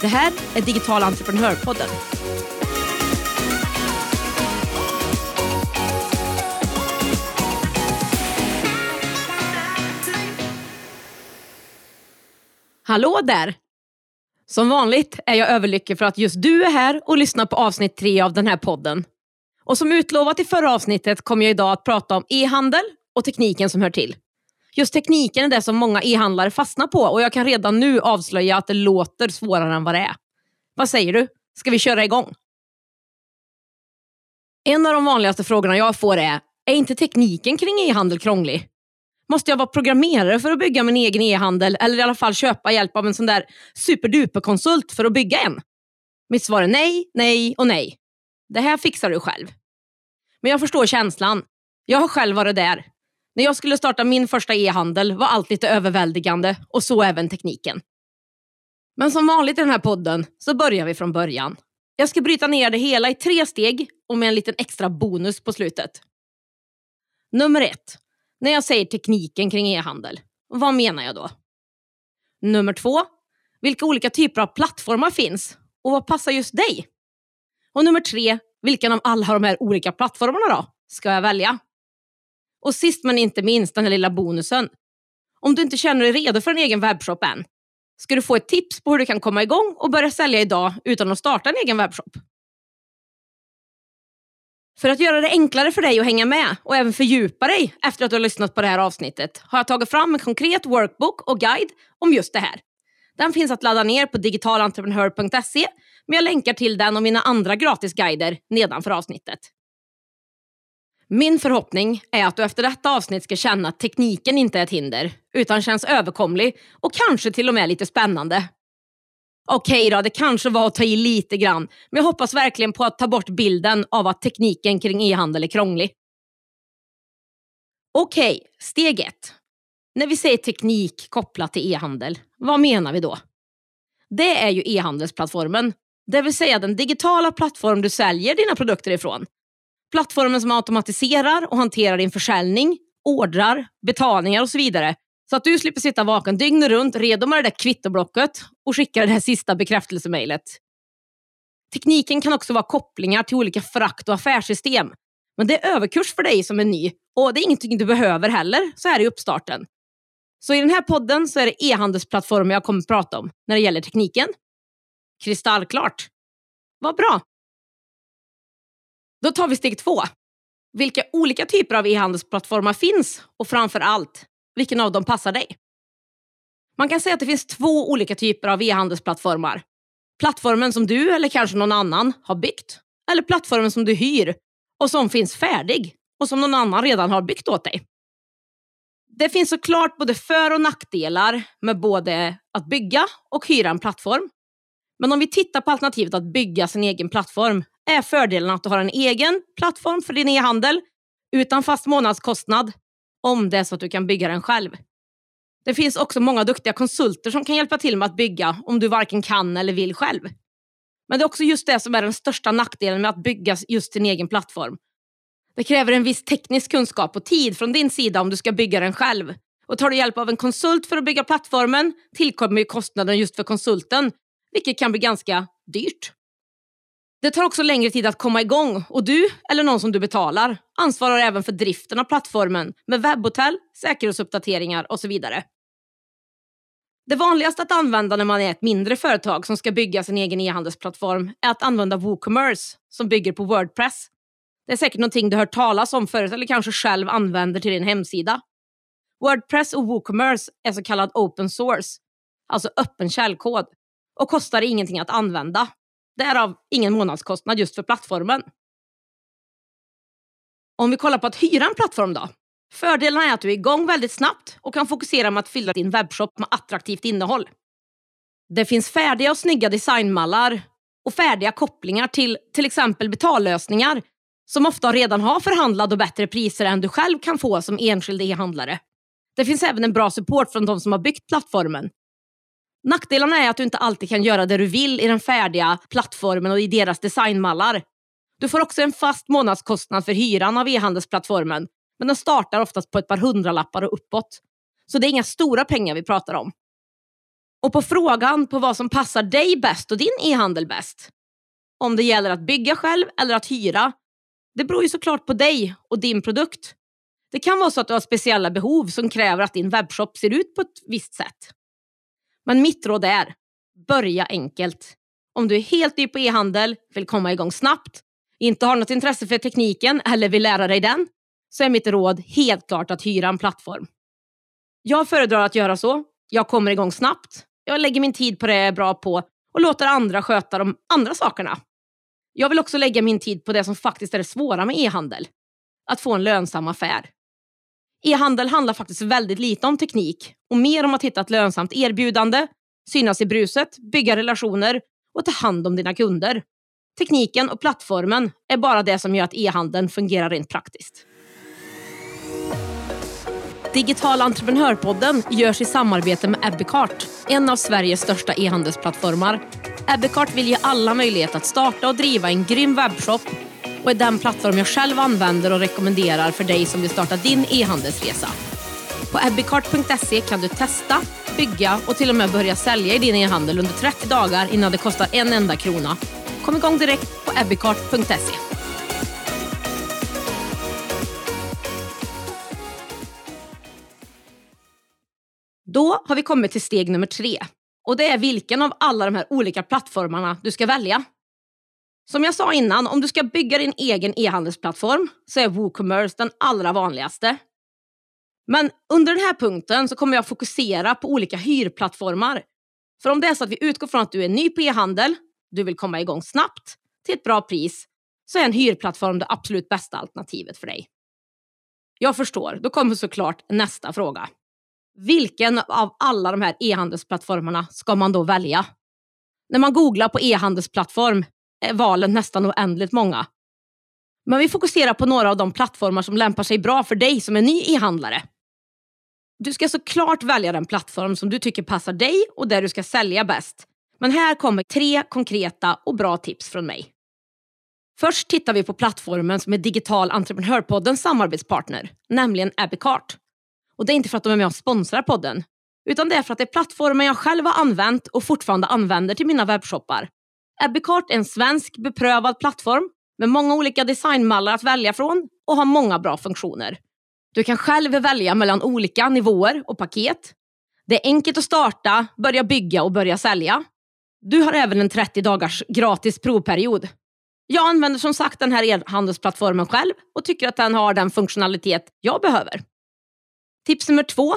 Det här är Digital entreprenörpodden. Hallå där! Som vanligt är jag överlycklig för att just du är här och lyssnar på avsnitt tre av den här podden. Och som utlovat i förra avsnittet kommer jag idag att prata om e-handel och tekniken som hör till. Just tekniken är det som många e-handlare fastnar på och jag kan redan nu avslöja att det låter svårare än vad det är. Vad säger du? Ska vi köra igång? En av de vanligaste frågorna jag får är, är inte tekniken kring e-handel krånglig? Måste jag vara programmerare för att bygga min egen e-handel eller i alla fall köpa hjälp av en sån där superduper-konsult för att bygga en? Mitt svar är nej, nej och nej. Det här fixar du själv. Men jag förstår känslan. Jag har själv varit där. När jag skulle starta min första e-handel var allt lite överväldigande och så även tekniken. Men som vanligt i den här podden så börjar vi från början. Jag ska bryta ner det hela i tre steg och med en liten extra bonus på slutet. Nummer ett. När jag säger tekniken kring e-handel, vad menar jag då? Nummer två. Vilka olika typer av plattformar finns och vad passar just dig? Och nummer tre. Vilken av alla de här olika plattformarna då ska jag välja? Och sist men inte minst den här lilla bonusen. Om du inte känner dig redo för en egen webbshop än, ska du få ett tips på hur du kan komma igång och börja sälja idag utan att starta en egen webbshop. För att göra det enklare för dig att hänga med och även fördjupa dig efter att du har lyssnat på det här avsnittet har jag tagit fram en konkret workbook och guide om just det här. Den finns att ladda ner på digitalentreprenör.se men jag länkar till den och mina andra gratisguider nedanför avsnittet. Min förhoppning är att du efter detta avsnitt ska känna att tekniken inte är ett hinder, utan känns överkomlig och kanske till och med lite spännande. Okej då, det kanske var att ta i lite grann, men jag hoppas verkligen på att ta bort bilden av att tekniken kring e-handel är krånglig. Okej, steg ett. När vi säger teknik kopplat till e-handel, vad menar vi då? Det är ju e-handelsplattformen, det vill säga den digitala plattform du säljer dina produkter ifrån. Plattformen som automatiserar och hanterar din försäljning, ordrar, betalningar och så vidare. Så att du slipper sitta vaken dygnet runt redo med det där kvittoblocket och skicka det här sista bekräftelsemejlet. Tekniken kan också vara kopplingar till olika frakt och affärssystem. Men det är överkurs för dig som är ny och det är ingenting du behöver heller så här i uppstarten. Så i den här podden så är det e-handelsplattformar jag kommer att prata om när det gäller tekniken. Kristallklart. Vad bra. Då tar vi steg två. Vilka olika typer av e-handelsplattformar finns och framför allt, vilken av dem passar dig? Man kan säga att det finns två olika typer av e-handelsplattformar. Plattformen som du eller kanske någon annan har byggt eller plattformen som du hyr och som finns färdig och som någon annan redan har byggt åt dig. Det finns såklart både för och nackdelar med både att bygga och hyra en plattform. Men om vi tittar på alternativet att bygga sin egen plattform är fördelen att du har en egen plattform för din e-handel utan fast månadskostnad om det är så att du kan bygga den själv. Det finns också många duktiga konsulter som kan hjälpa till med att bygga om du varken kan eller vill själv. Men det är också just det som är den största nackdelen med att bygga just din egen plattform. Det kräver en viss teknisk kunskap och tid från din sida om du ska bygga den själv. Och tar du hjälp av en konsult för att bygga plattformen tillkommer ju kostnaden just för konsulten, vilket kan bli ganska dyrt. Det tar också längre tid att komma igång och du, eller någon som du betalar, ansvarar även för driften av plattformen med webbhotell, säkerhetsuppdateringar och så vidare. Det vanligaste att använda när man är ett mindre företag som ska bygga sin egen e-handelsplattform är att använda WooCommerce som bygger på Wordpress. Det är säkert någonting du hört talas om förut eller kanske själv använder till din hemsida. Wordpress och WooCommerce är så kallad open source, alltså öppen källkod, och kostar ingenting att använda. Därav ingen månadskostnad just för plattformen. Om vi kollar på att hyra en plattform då. Fördelarna är att du är igång väldigt snabbt och kan fokusera med att fylla din webbshop med attraktivt innehåll. Det finns färdiga och snygga designmallar och färdiga kopplingar till till exempel betallösningar som ofta redan har förhandlade och bättre priser än du själv kan få som enskild e-handlare. Det finns även en bra support från de som har byggt plattformen. Nackdelarna är att du inte alltid kan göra det du vill i den färdiga plattformen och i deras designmallar. Du får också en fast månadskostnad för hyran av e-handelsplattformen, men den startar oftast på ett par hundralappar och uppåt. Så det är inga stora pengar vi pratar om. Och på frågan på vad som passar dig bäst och din e-handel bäst, om det gäller att bygga själv eller att hyra, det beror ju såklart på dig och din produkt. Det kan vara så att du har speciella behov som kräver att din webbshop ser ut på ett visst sätt. Men mitt råd är, börja enkelt. Om du är helt ny på e-handel, vill komma igång snabbt, inte har något intresse för tekniken eller vill lära dig den, så är mitt råd helt klart att hyra en plattform. Jag föredrar att göra så. Jag kommer igång snabbt. Jag lägger min tid på det jag är bra på och låter andra sköta de andra sakerna. Jag vill också lägga min tid på det som faktiskt är det svåra med e-handel. Att få en lönsam affär. E-handel handlar faktiskt väldigt lite om teknik och mer om att hitta ett lönsamt erbjudande, synas i bruset, bygga relationer och ta hand om dina kunder. Tekniken och plattformen är bara det som gör att e-handeln fungerar rent praktiskt. Digital entreprenörpodden görs i samarbete med Ebbecart, en av Sveriges största e-handelsplattformar. Ebbecart vill ge alla möjlighet att starta och driva en grym webbshop och är den plattform jag själv använder och rekommenderar för dig som vill starta din e-handelsresa. På ebbicart.se kan du testa, bygga och till och med börja sälja i din e-handel under 30 dagar innan det kostar en enda krona. Kom igång direkt på ebbicart.se. Då har vi kommit till steg nummer tre och det är vilken av alla de här olika plattformarna du ska välja. Som jag sa innan, om du ska bygga din egen e-handelsplattform så är WooCommerce den allra vanligaste. Men under den här punkten så kommer jag fokusera på olika hyrplattformar. För om det är så att vi utgår från att du är ny på e-handel, du vill komma igång snabbt till ett bra pris, så är en hyrplattform det absolut bästa alternativet för dig. Jag förstår, då kommer såklart nästa fråga. Vilken av alla de här e-handelsplattformarna ska man då välja? När man googlar på e-handelsplattform är valen nästan oändligt många. Men vi fokuserar på några av de plattformar som lämpar sig bra för dig som är ny e-handlare. Du ska såklart välja den plattform som du tycker passar dig och där du ska sälja bäst. Men här kommer tre konkreta och bra tips från mig. Först tittar vi på plattformen som är Digital Entreprenörpoddens samarbetspartner, nämligen Abicart. Och det är inte för att de är med och sponsrar podden, utan det är för att det är plattformen jag själv har använt och fortfarande använder till mina webbshoppar. Abicart är en svensk beprövad plattform med många olika designmallar att välja från och har många bra funktioner. Du kan själv välja mellan olika nivåer och paket. Det är enkelt att starta, börja bygga och börja sälja. Du har även en 30 dagars gratis provperiod. Jag använder som sagt den här e-handelsplattformen själv och tycker att den har den funktionalitet jag behöver. Tips nummer två.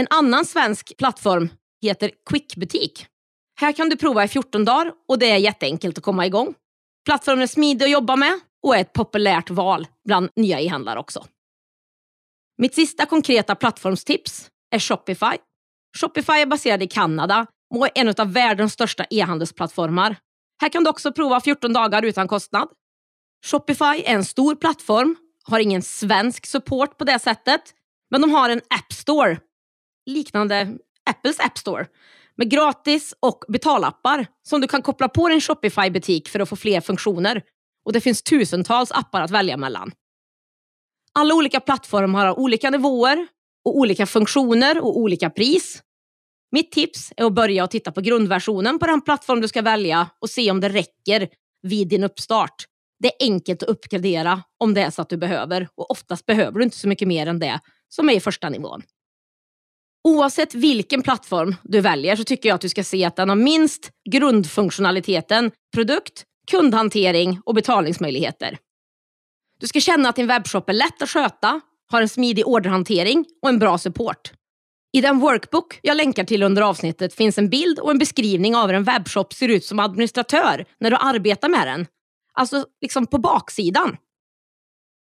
En annan svensk plattform heter Quickbutik. Här kan du prova i 14 dagar och det är jätteenkelt att komma igång. Plattformen är smidig att jobba med och är ett populärt val bland nya e-handlare också. Mitt sista konkreta plattformstips är Shopify. Shopify är baserad i Kanada och är en av världens största e-handelsplattformar. Här kan du också prova 14 dagar utan kostnad. Shopify är en stor plattform, har ingen svensk support på det sättet, men de har en App Store, liknande Apples App Store, med gratis och betalappar som du kan koppla på din Shopify-butik för att få fler funktioner. Och det finns tusentals appar att välja mellan. Alla olika plattformar har olika nivåer och olika funktioner och olika pris. Mitt tips är att börja och titta på grundversionen på den plattform du ska välja och se om det räcker vid din uppstart. Det är enkelt att uppgradera om det är så att du behöver och oftast behöver du inte så mycket mer än det som är i första nivån. Oavsett vilken plattform du väljer så tycker jag att du ska se att den har minst grundfunktionaliteten produkt, kundhantering och betalningsmöjligheter. Du ska känna att din webbshop är lätt att sköta, har en smidig orderhantering och en bra support. I den workbook jag länkar till under avsnittet finns en bild och en beskrivning av hur en webbshop ser ut som administratör när du arbetar med den. Alltså liksom på baksidan.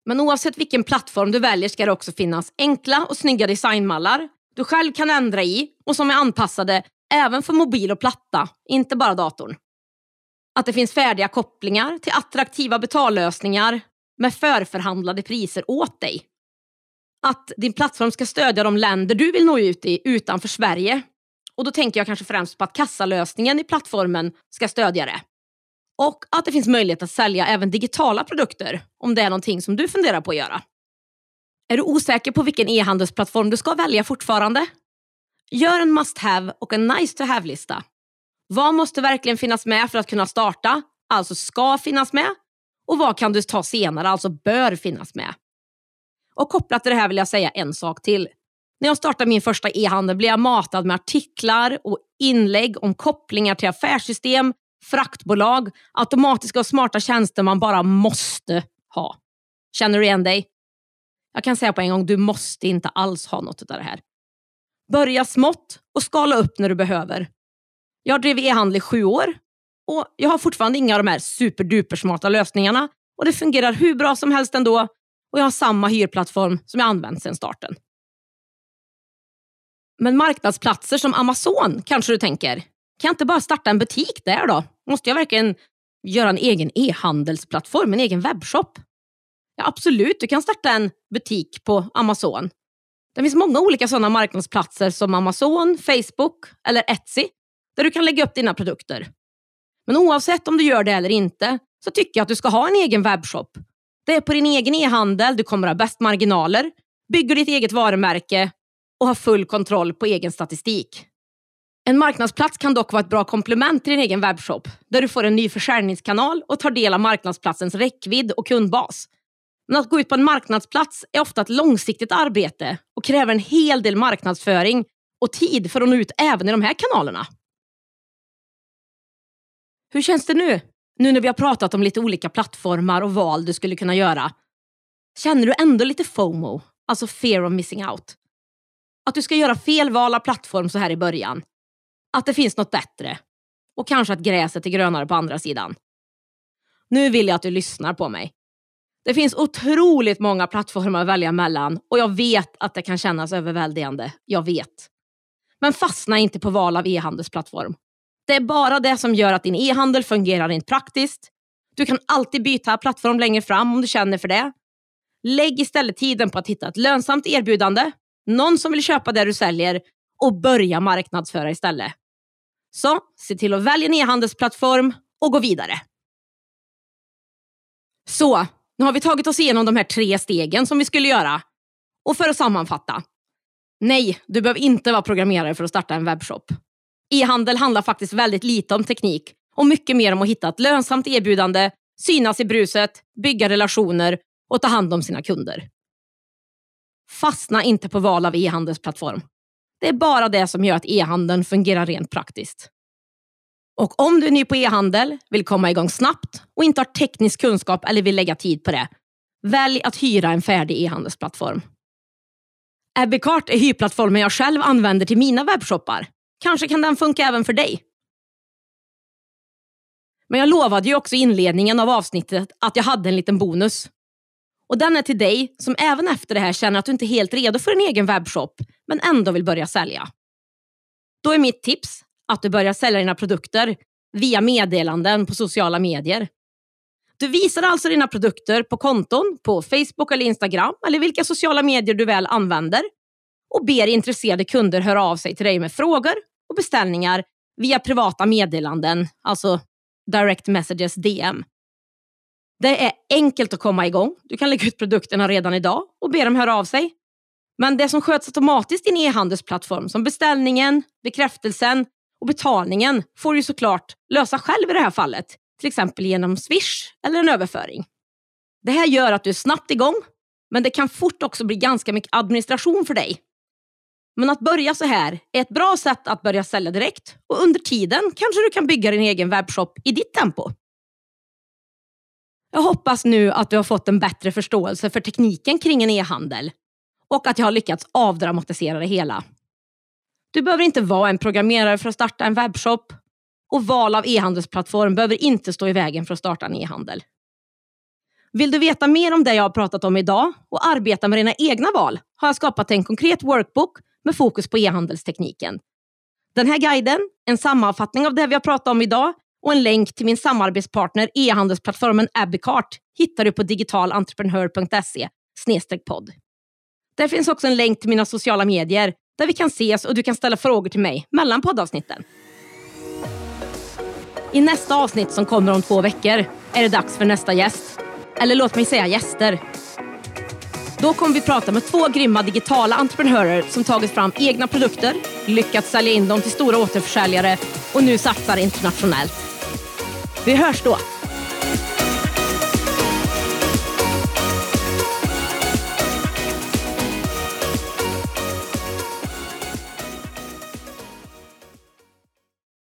Men oavsett vilken plattform du väljer ska det också finnas enkla och snygga designmallar du själv kan ändra i och som är anpassade även för mobil och platta, inte bara datorn. Att det finns färdiga kopplingar till attraktiva betallösningar med förförhandlade priser åt dig. Att din plattform ska stödja de länder du vill nå ut i utanför Sverige. Och då tänker jag kanske främst på att kassalösningen i plattformen ska stödja det. Och att det finns möjlighet att sälja även digitala produkter om det är någonting som du funderar på att göra. Är du osäker på vilken e-handelsplattform du ska välja fortfarande? Gör en must have och en nice to have-lista. Vad måste verkligen finnas med för att kunna starta, alltså ska finnas med? Och vad kan du ta senare, alltså bör finnas med? Och kopplat till det här vill jag säga en sak till. När jag startade min första e-handel blev jag matad med artiklar och inlägg om kopplingar till affärssystem, fraktbolag, automatiska och smarta tjänster man bara måste ha. Känner du igen dig? Jag kan säga på en gång, du måste inte alls ha något av det här. Börja smått och skala upp när du behöver. Jag har drivit e-handel i sju år och jag har fortfarande inga av de här superdupersmarta lösningarna och det fungerar hur bra som helst ändå och jag har samma hyrplattform som jag använt sedan starten. Men marknadsplatser som Amazon kanske du tänker, kan jag inte bara starta en butik där då? Måste jag verkligen göra en egen e-handelsplattform, en egen webbshop? Ja, absolut, du kan starta en butik på Amazon. Det finns många olika sådana marknadsplatser som Amazon, Facebook eller Etsy där du kan lägga upp dina produkter. Men oavsett om du gör det eller inte så tycker jag att du ska ha en egen webbshop. Det är på din egen e-handel du kommer ha bäst marginaler, bygger ditt eget varumärke och har full kontroll på egen statistik. En marknadsplats kan dock vara ett bra komplement till din egen webbshop där du får en ny försäljningskanal och tar del av marknadsplatsens räckvidd och kundbas. Men att gå ut på en marknadsplats är ofta ett långsiktigt arbete och kräver en hel del marknadsföring och tid för att nå ut även i de här kanalerna. Hur känns det nu? Nu när vi har pratat om lite olika plattformar och val du skulle kunna göra. Känner du ändå lite FOMO, alltså fear of missing out? Att du ska göra fel val av plattform så här i början. Att det finns något bättre. Och kanske att gräset är grönare på andra sidan. Nu vill jag att du lyssnar på mig. Det finns otroligt många plattformar att välja mellan och jag vet att det kan kännas överväldigande. Jag vet. Men fastna inte på val av e-handelsplattform. Det är bara det som gör att din e-handel fungerar rent praktiskt. Du kan alltid byta plattform längre fram om du känner för det. Lägg istället tiden på att hitta ett lönsamt erbjudande, någon som vill köpa det du säljer och börja marknadsföra istället. Så se till att välja en e-handelsplattform och gå vidare. Så, nu har vi tagit oss igenom de här tre stegen som vi skulle göra. Och för att sammanfatta. Nej, du behöver inte vara programmerare för att starta en webbshop. E-handel handlar faktiskt väldigt lite om teknik och mycket mer om att hitta ett lönsamt erbjudande, synas i bruset, bygga relationer och ta hand om sina kunder. Fastna inte på val av e-handelsplattform. Det är bara det som gör att e-handeln fungerar rent praktiskt. Och om du är ny på e-handel, vill komma igång snabbt och inte har teknisk kunskap eller vill lägga tid på det, välj att hyra en färdig e-handelsplattform. Abbeycart är hyrplattformen jag själv använder till mina webbshoppar. Kanske kan den funka även för dig. Men jag lovade ju också i inledningen av avsnittet att jag hade en liten bonus. Och den är till dig som även efter det här känner att du inte är helt redo för en egen webbshop, men ändå vill börja sälja. Då är mitt tips att du börjar sälja dina produkter via meddelanden på sociala medier. Du visar alltså dina produkter på konton på Facebook eller Instagram eller vilka sociala medier du väl använder och ber intresserade kunder höra av sig till dig med frågor och beställningar via privata meddelanden, alltså direct messages DM. Det är enkelt att komma igång. Du kan lägga ut produkterna redan idag och be dem höra av sig. Men det som sköts automatiskt i en e-handelsplattform som beställningen, bekräftelsen och betalningen får du såklart lösa själv i det här fallet. Till exempel genom Swish eller en överföring. Det här gör att du är snabbt igång, men det kan fort också bli ganska mycket administration för dig. Men att börja så här är ett bra sätt att börja sälja direkt och under tiden kanske du kan bygga din egen webbshop i ditt tempo. Jag hoppas nu att du har fått en bättre förståelse för tekniken kring en e-handel och att jag har lyckats avdramatisera det hela. Du behöver inte vara en programmerare för att starta en webbshop och val av e-handelsplattform behöver inte stå i vägen för att starta en e-handel. Vill du veta mer om det jag har pratat om idag och arbeta med dina egna val har jag skapat en konkret workbook med fokus på e-handelstekniken. Den här guiden, en sammanfattning av det vi har pratat om idag och en länk till min samarbetspartner e-handelsplattformen Abicart hittar du på digitalentreprenör.se podd. Där finns också en länk till mina sociala medier där vi kan ses och du kan ställa frågor till mig mellan poddavsnitten. I nästa avsnitt som kommer om två veckor är det dags för nästa gäst. Eller låt mig säga gäster. Då kommer vi prata med två grymma digitala entreprenörer som tagit fram egna produkter, lyckats sälja in dem till stora återförsäljare och nu satsar internationellt. Vi hörs då!